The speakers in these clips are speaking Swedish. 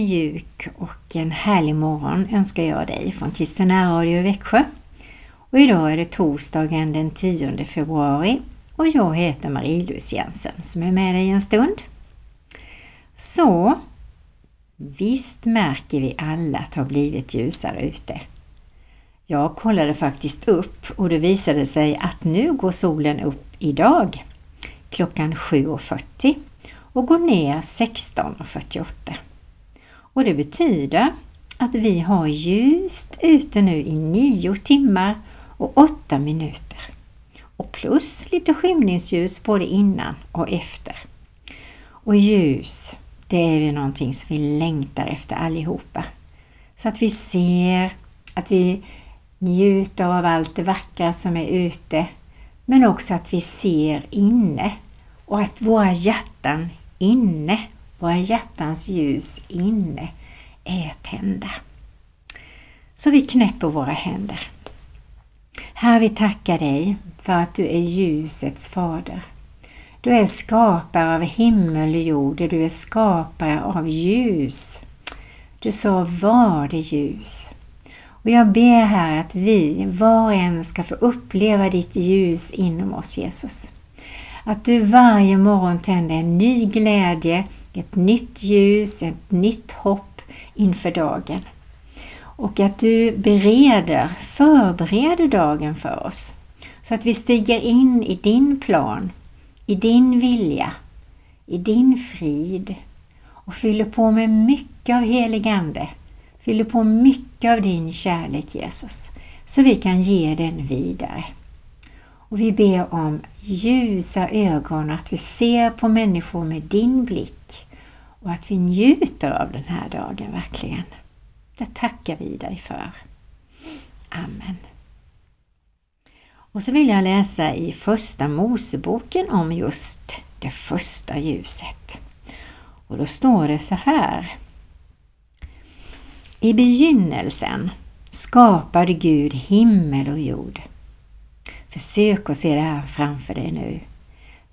mjuk och en härlig morgon önskar jag dig från Kristina Radio i Växjö. Och idag är det torsdagen den 10 februari och jag heter Marie-Louise Jensen som är med dig en stund. Så, visst märker vi alla att det har blivit ljusare ute. Jag kollade faktiskt upp och det visade sig att nu går solen upp idag klockan 7.40 och går ner 16.48. Och det betyder att vi har ljust ute nu i 9 timmar och 8 minuter. Och plus lite skymningsljus både innan och efter. Och ljus, det är ju någonting som vi längtar efter allihopa. Så att vi ser, att vi njuter av allt det vackra som är ute, men också att vi ser inne och att våra hjärtan inne, våra hjärtans ljus inne är tända. Så vi knäpper våra händer. Herre, vi tackar dig för att du är ljusets fader. Du är skapare av himmel och jord, du är skapare av ljus. Du sa var det ljus. Och jag ber här att vi, var och en, ska få uppleva ditt ljus inom oss, Jesus. Att du varje morgon tänder en ny glädje, ett nytt ljus, ett nytt hopp inför dagen. Och att du bereder, förbereder dagen för oss. Så att vi stiger in i din plan, i din vilja, i din frid och fyller på med mycket av helig Ande, fyller på mycket av din kärlek Jesus, så vi kan ge den vidare. Och vi ber om ljusa ögon, att vi ser på människor med din blick och att vi njuter av den här dagen verkligen. Det tackar vi dig för. Amen. Och så vill jag läsa i Första Moseboken om just det första ljuset. Och då står det så här. I begynnelsen skapade Gud himmel och jord. Försök att se det här framför dig nu.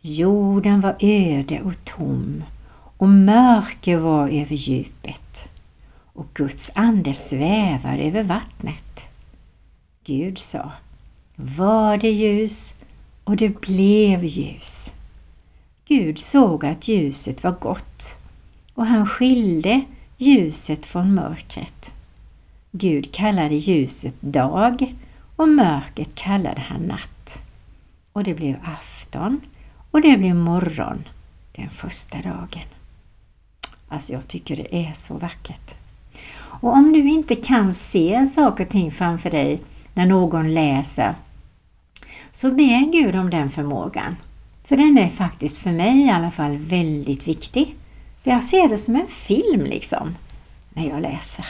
Jorden var öde och tom och mörker var över djupet och Guds ande svävade över vattnet. Gud sa, var det ljus och det blev ljus. Gud såg att ljuset var gott och han skilde ljuset från mörkret. Gud kallade ljuset dag och mörkret kallade han natt. Och det blev afton och det blev morgon den första dagen. Alltså jag tycker det är så vackert. Och om du inte kan se saker och ting framför dig när någon läser, så be Gud om den förmågan. För den är faktiskt för mig i alla fall väldigt viktig. Jag ser det som en film liksom, när jag läser.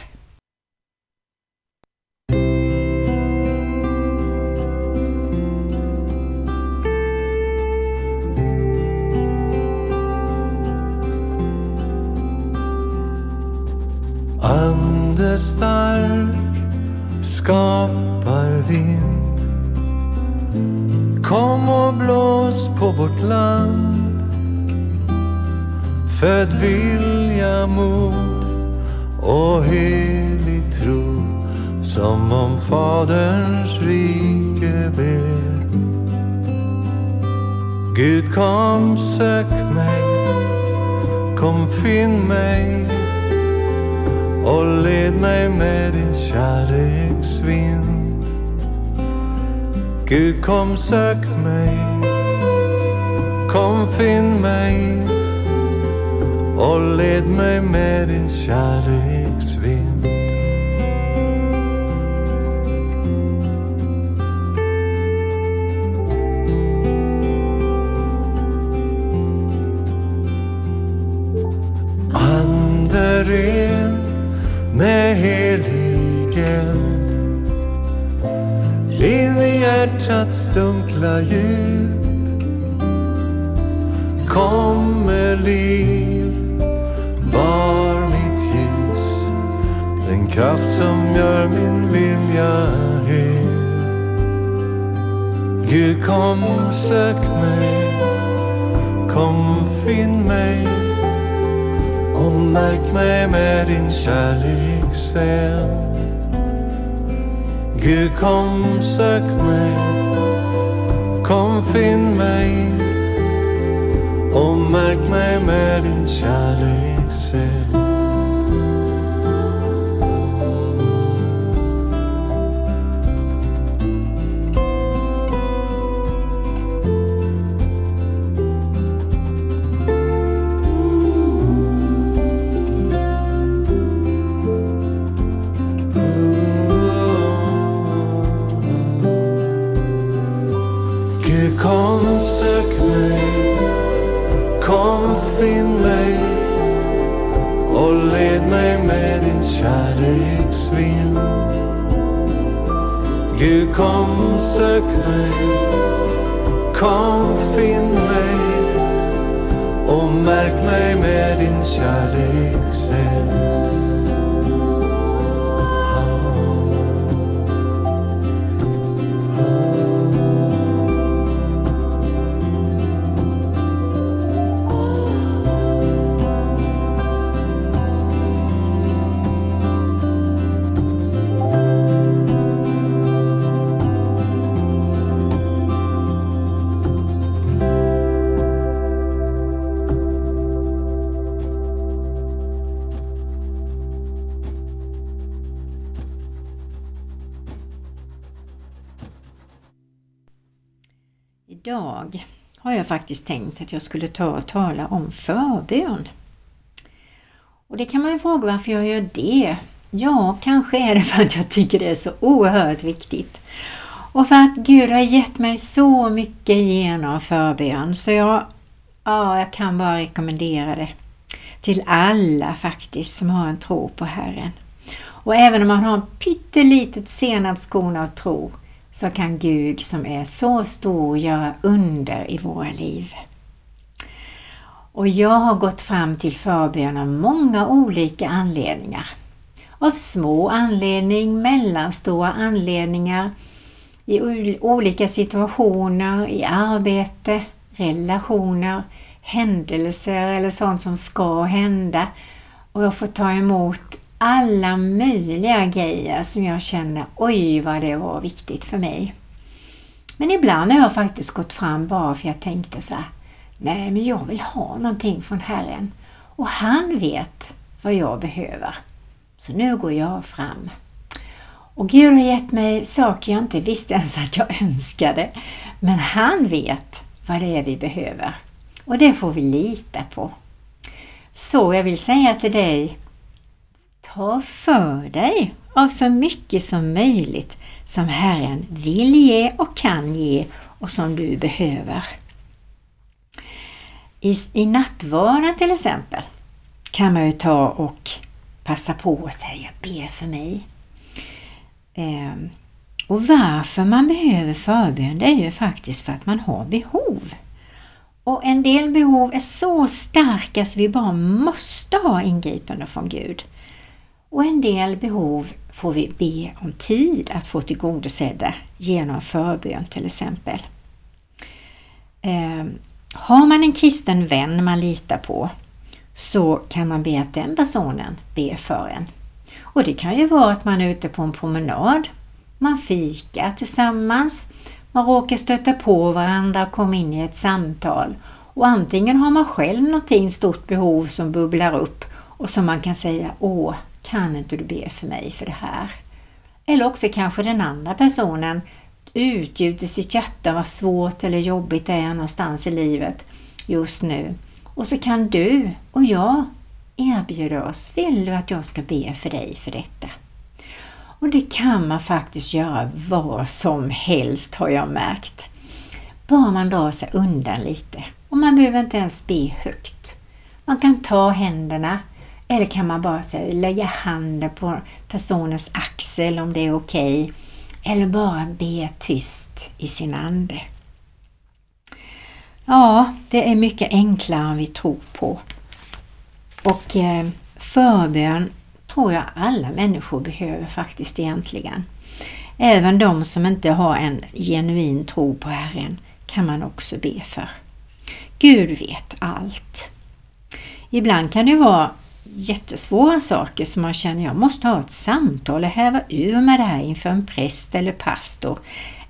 Ande stark skapar vind. Kom och blås på vårt land. Föd vilja, mod och helig tro som om Faderns rike ber. Gud kom sök mig, kom finn mig och led mig med din kärleksvind. Gud kom sök mig, kom finn mig och led mig med din kärleksvind. Jag faktiskt tänkt att jag skulle ta och tala om förbön. Och det kan man ju fråga varför jag gör det. Ja, kanske är det för att jag tycker det är så oerhört viktigt. Och för att Gud har gett mig så mycket genom förbön så jag, ja, jag kan bara rekommendera det till alla faktiskt som har en tro på Herren. Och även om man har en pyttelitet senapskorn av tro så kan Gud som är så stor göra under i våra liv. Och jag har gått fram till förbön av många olika anledningar. Av små anledningar, mellanstora anledningar, i olika situationer, i arbete, relationer, händelser eller sånt som ska hända. Och jag får ta emot alla möjliga grejer som jag känner, oj vad det var viktigt för mig. Men ibland har jag faktiskt gått fram bara för jag tänkte så här, nej men jag vill ha någonting från Herren och han vet vad jag behöver. Så nu går jag fram. Och Gud har gett mig saker jag inte visste ens att jag önskade. Men han vet vad det är vi behöver. Och det får vi lita på. Så jag vill säga till dig, ta för dig av så mycket som möjligt som Herren vill ge och kan ge och som du behöver. I, i nattvarden till exempel kan man ju ta och passa på att säga be för mig. Eh, och varför man behöver förbön det är ju faktiskt för att man har behov. Och en del behov är så starka så vi bara måste ha ingripande från Gud. Och en del behov får vi be om tid att få tillgodosedda genom förbön till exempel. Eh, har man en kristen vän man litar på så kan man be att den personen ber för en. Och det kan ju vara att man är ute på en promenad, man fikar tillsammans, man råkar stöta på varandra och komma in i ett samtal och antingen har man själv någonting stort behov som bubblar upp och som man kan säga Åh, kan inte du be för mig för det här? Eller också kanske den andra personen utgjuter sitt hjärta vad svårt eller jobbigt det är någonstans i livet just nu. Och så kan du och jag erbjuda oss, vill du att jag ska be för dig för detta? Och det kan man faktiskt göra var som helst har jag märkt. Bara man drar sig undan lite. Och man behöver inte ens be högt. Man kan ta händerna eller kan man bara säga, lägga handen på personens axel om det är okej. Okay, eller bara be tyst i sin ande. Ja, det är mycket enklare än vi tror på. Och eh, förbön tror jag alla människor behöver faktiskt egentligen. Även de som inte har en genuin tro på Herren kan man också be för. Gud vet allt. Ibland kan det vara jättesvåra saker som man känner jag måste ha ett samtal och häva ur med det här inför en präst eller pastor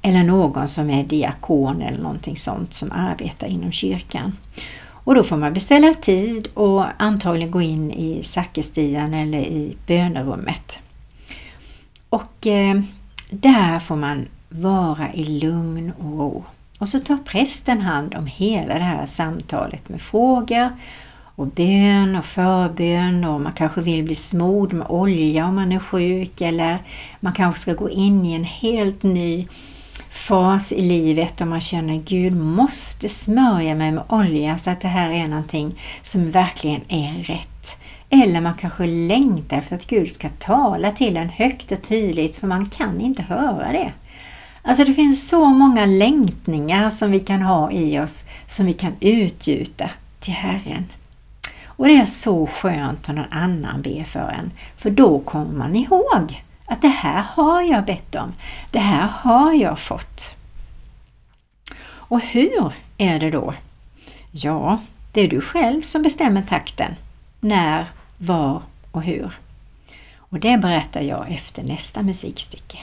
eller någon som är diakon eller någonting sånt som arbetar inom kyrkan. Och då får man beställa tid och antagligen gå in i sakristian eller i bönerummet. Och eh, där får man vara i lugn och ro. Och så tar prästen hand om hela det här samtalet med frågor och bön och förbön och man kanske vill bli smord med olja om man är sjuk eller man kanske ska gå in i en helt ny fas i livet och man känner Gud måste smörja mig med olja så att det här är någonting som verkligen är rätt. Eller man kanske längtar efter att Gud ska tala till en högt och tydligt för man kan inte höra det. Alltså det finns så många längtningar som vi kan ha i oss som vi kan utgjuta till Herren. Och det är så skönt om någon annan ber för en, för då kommer man ihåg att det här har jag bett om, det här har jag fått. Och hur är det då? Ja, det är du själv som bestämmer takten, när, var och hur. Och det berättar jag efter nästa musikstycke.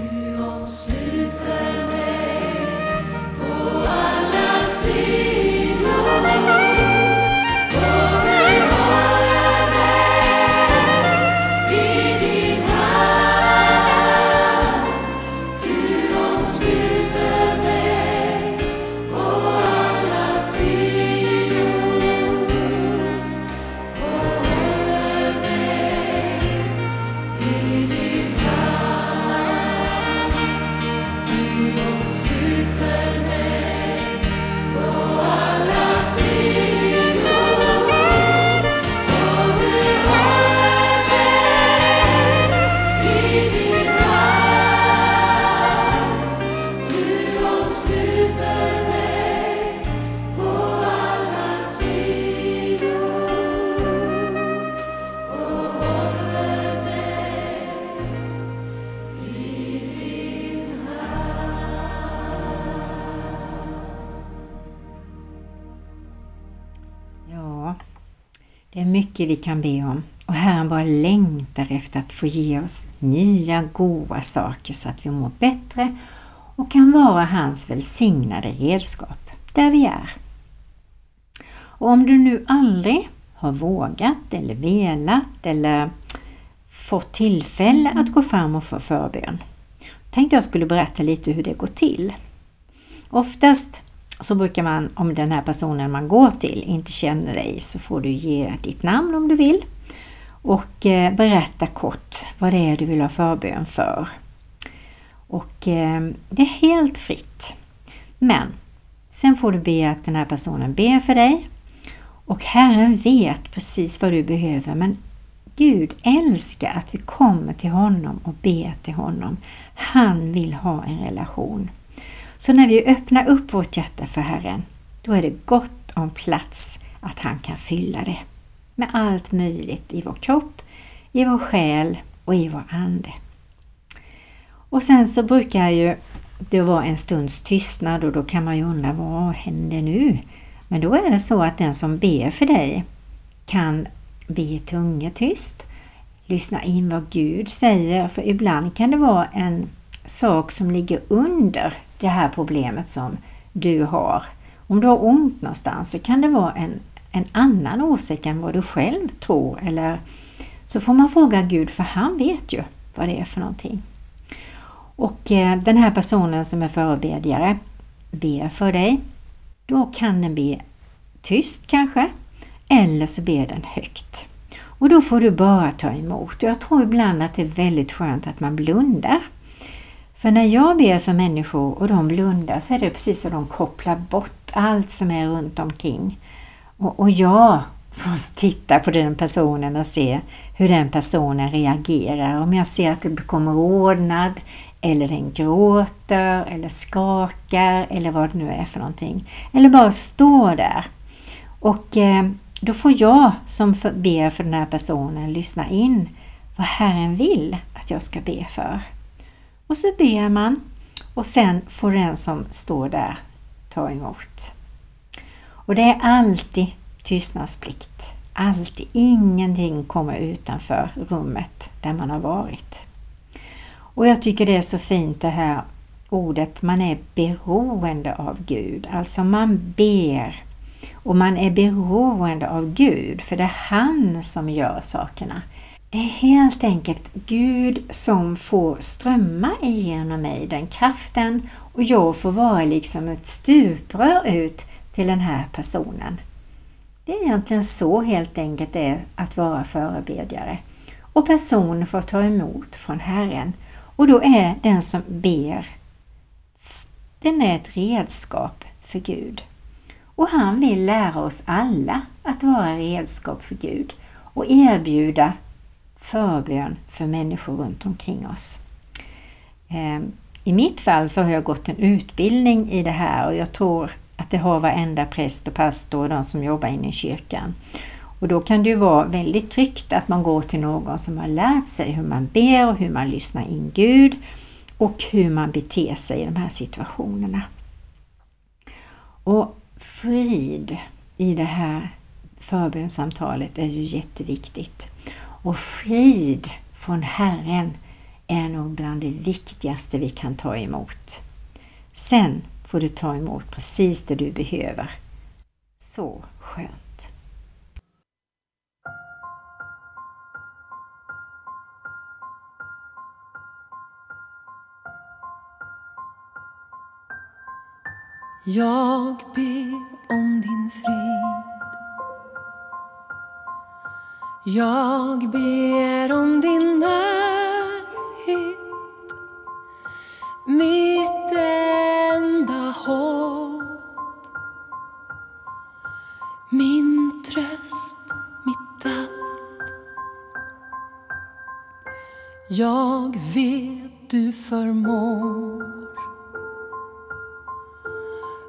Nuanslı Det är mycket vi kan be om och Herren bara längtar efter att få ge oss nya goda saker så att vi mår bättre och kan vara hans välsignade redskap där vi är. Och om du nu aldrig har vågat eller velat eller fått tillfälle att gå fram och få förbön tänkte jag skulle berätta lite hur det går till. Oftast så brukar man, om den här personen man går till inte känner dig, så får du ge ditt namn om du vill och eh, berätta kort vad det är du vill ha förbön för. Och eh, det är helt fritt. Men sen får du be att den här personen ber för dig och Herren vet precis vad du behöver men Gud älskar att vi kommer till honom och ber till honom. Han vill ha en relation. Så när vi öppnar upp vårt hjärta för Herren, då är det gott om plats att han kan fylla det med allt möjligt i vår kropp, i vår själ och i vår ande. Och sen så brukar ju det vara en stunds tystnad och då kan man ju undra vad händer nu? Men då är det så att den som ber för dig kan be tungetyst, lyssna in vad Gud säger, för ibland kan det vara en sak som ligger under det här problemet som du har. Om du har ont någonstans så kan det vara en, en annan åsikt än vad du själv tror eller så får man fråga Gud för han vet ju vad det är för någonting. Och eh, den här personen som är förebedjare ber för dig. Då kan den be tyst kanske eller så ber den högt. Och då får du bara ta emot. Jag tror ibland att det är väldigt skönt att man blundar. För när jag ber för människor och de blundar så är det precis som de kopplar bort allt som är runt omkring. Och, och jag får titta på den personen och se hur den personen reagerar. Om jag ser att det kommer ordnad eller den gråter eller skakar eller vad det nu är för någonting. Eller bara står där. Och eh, då får jag som ber för den här personen lyssna in vad Herren vill att jag ska be för. Och så ber man och sen får den som står där ta emot. Och det är alltid tystnadsplikt. Alltid. Ingenting kommer utanför rummet där man har varit. Och jag tycker det är så fint det här ordet, man är beroende av Gud. Alltså man ber och man är beroende av Gud, för det är han som gör sakerna. Det är helt enkelt Gud som får strömma igenom mig, den kraften, och jag får vara liksom ett stuprör ut till den här personen. Det är egentligen så helt enkelt det är att vara förebedjare. Och personen får ta emot från Herren och då är den som ber, den är ett redskap för Gud. Och han vill lära oss alla att vara redskap för Gud och erbjuda förbön för människor runt omkring oss. Ehm, I mitt fall så har jag gått en utbildning i det här och jag tror att det har varenda präst och pastor och de som jobbar inne i kyrkan. Och då kan det ju vara väldigt tryggt att man går till någon som har lärt sig hur man ber och hur man lyssnar in Gud och hur man beter sig i de här situationerna. Och frid i det här förbönssamtalet är ju jätteviktigt. Och frid från Herren är nog bland det viktigaste vi kan ta emot. Sen får du ta emot precis det du behöver. Så skönt! Jag ber om din frid jag ber om din närhet. Mitt enda hopp. Min tröst, mitt allt. Jag vet du förmår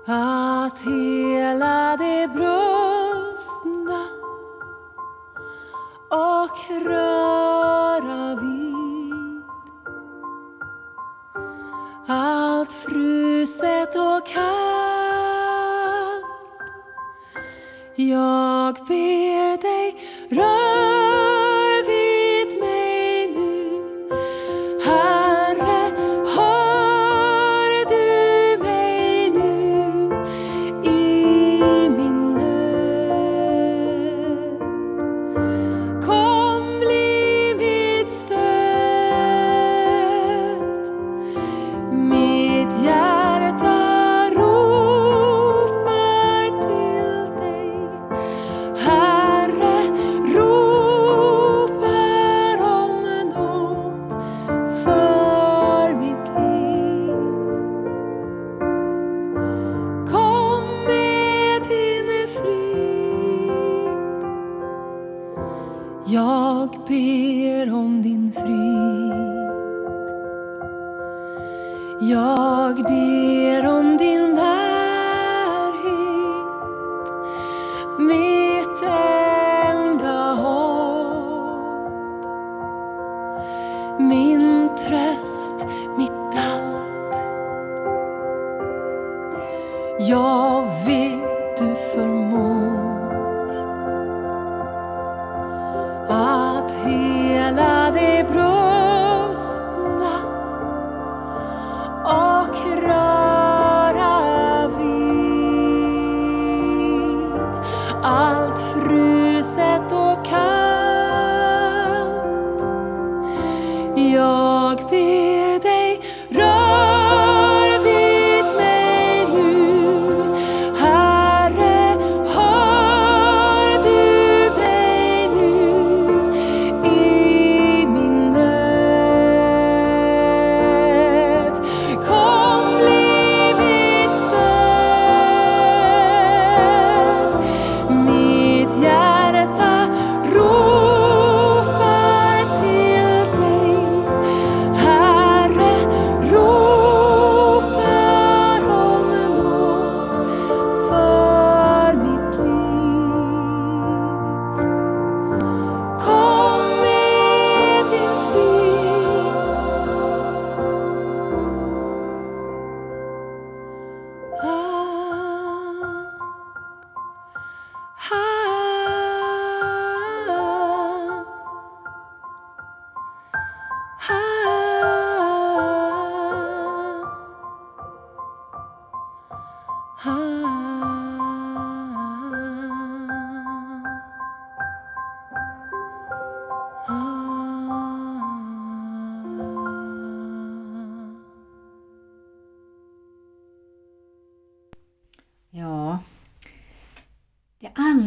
att hela det brustna röra vid allt fruset och kallt. Jag ber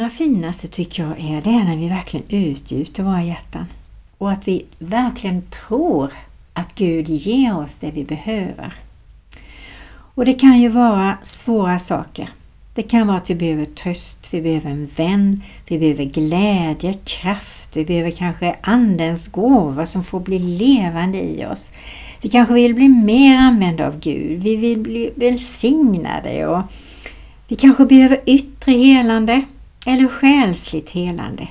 allra finaste tycker jag är det är när vi verkligen utgjuter våra hjärtan och att vi verkligen tror att Gud ger oss det vi behöver. Och det kan ju vara svåra saker. Det kan vara att vi behöver tröst, vi behöver en vän, vi behöver glädje, kraft, vi behöver kanske Andens gåvor som får bli levande i oss. Vi kanske vill bli mer använda av Gud, vi vill bli välsignade och vi kanske behöver yttre helande eller själsligt helande.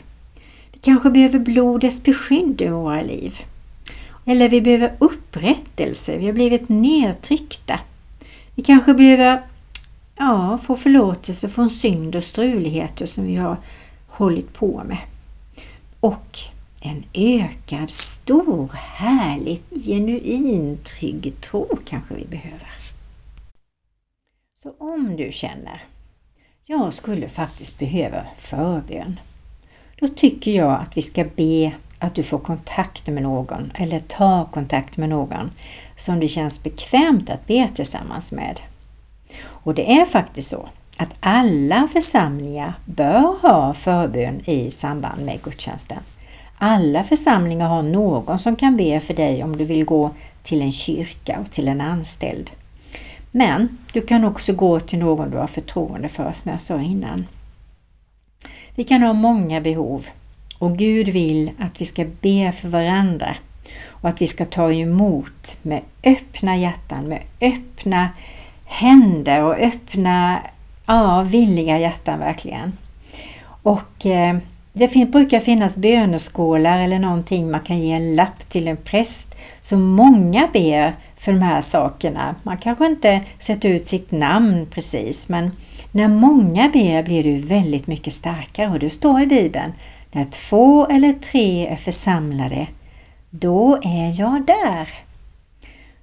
Vi kanske behöver blodets beskydd i våra liv. Eller vi behöver upprättelse, vi har blivit nedtryckta. Vi kanske behöver ja, få förlåtelse från synd och struligheter som vi har hållit på med. Och en ökad, stor, härlig, genuin, trygg tro kanske vi behöver. Så om du känner, jag skulle faktiskt behöva förbön, då tycker jag att vi ska be att du får kontakt med någon eller ta kontakt med någon som det känns bekvämt att be tillsammans med. Och det är faktiskt så att alla församlingar bör ha förbön i samband med gudstjänsten. Alla församlingar har någon som kan be för dig om du vill gå till en kyrka och till en anställd. Men du kan också gå till någon du har förtroende för som jag sa innan. Vi kan ha många behov och Gud vill att vi ska be för varandra och att vi ska ta emot med öppna hjärtan, med öppna händer och öppna, ja, villiga hjärtan verkligen. Och eh, det brukar finnas böneskålar eller någonting man kan ge en lapp till en präst. Så många ber för de här sakerna. Man kanske inte sätter ut sitt namn precis men när många ber blir du väldigt mycket starkare och det står i Bibeln när två eller tre är församlade, då är jag där.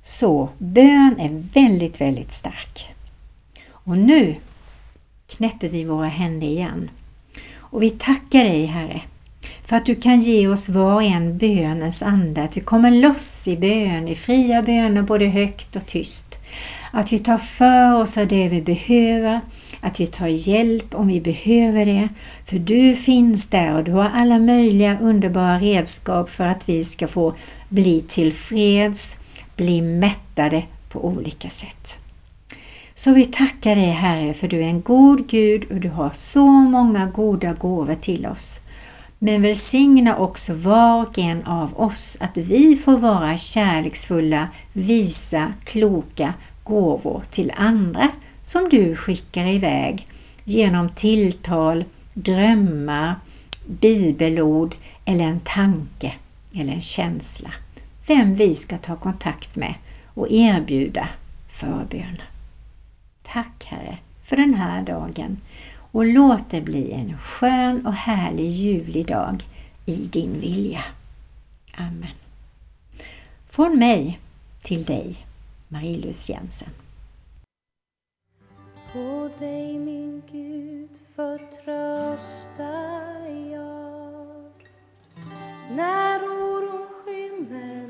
Så bön är väldigt, väldigt stark. Och nu knäpper vi våra händer igen. Och vi tackar dig Herre för att du kan ge oss var och en bönens ande, att vi kommer loss i bön, i fria böner både högt och tyst. Att vi tar för oss av det vi behöver, att vi tar hjälp om vi behöver det, för du finns där och du har alla möjliga underbara redskap för att vi ska få bli tillfreds, bli mättade på olika sätt. Så vi tackar dig Herre för du är en god Gud och du har så många goda gåvor till oss. Men välsigna också var och en av oss att vi får vara kärleksfulla, visa, kloka gåvor till andra som du skickar iväg genom tilltal, drömmar, bibelord eller en tanke eller en känsla. Vem vi ska ta kontakt med och erbjuda förbön. Tack Herre för den här dagen och låt det bli en skön och härlig ljuvlig dag i din vilja. Amen. Från mig till dig, Marie-Louise Jensen. På dig min Gud förtröstar jag När oron skymmer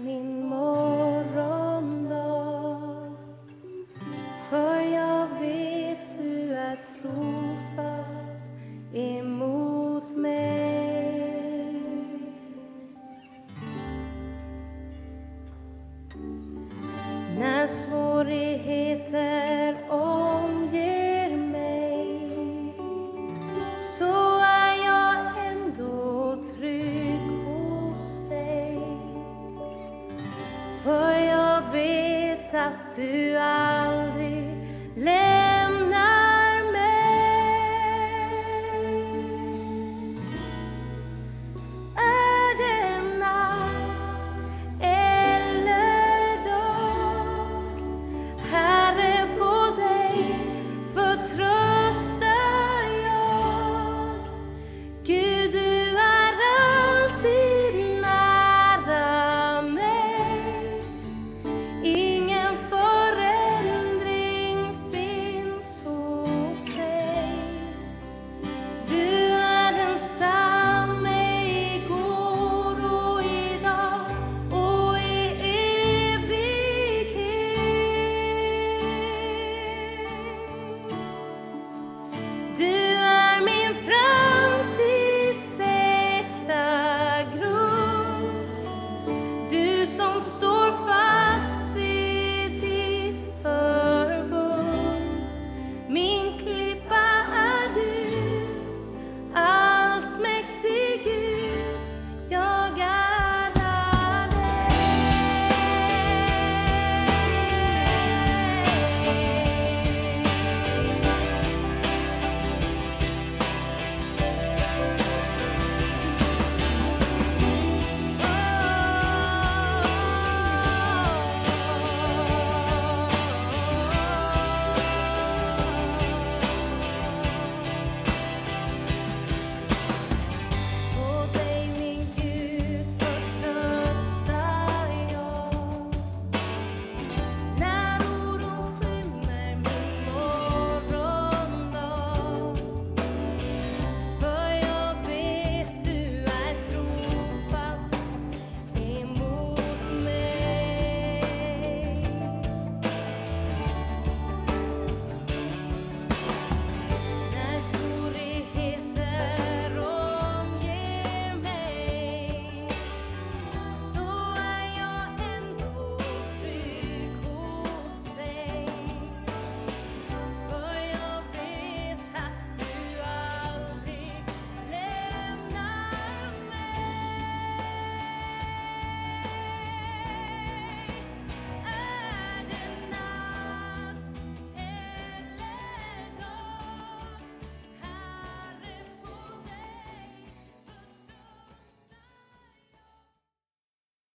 svårigheter omger mig. Så är jag ändå trygg hos dig. För jag vet att du aldrig lämnar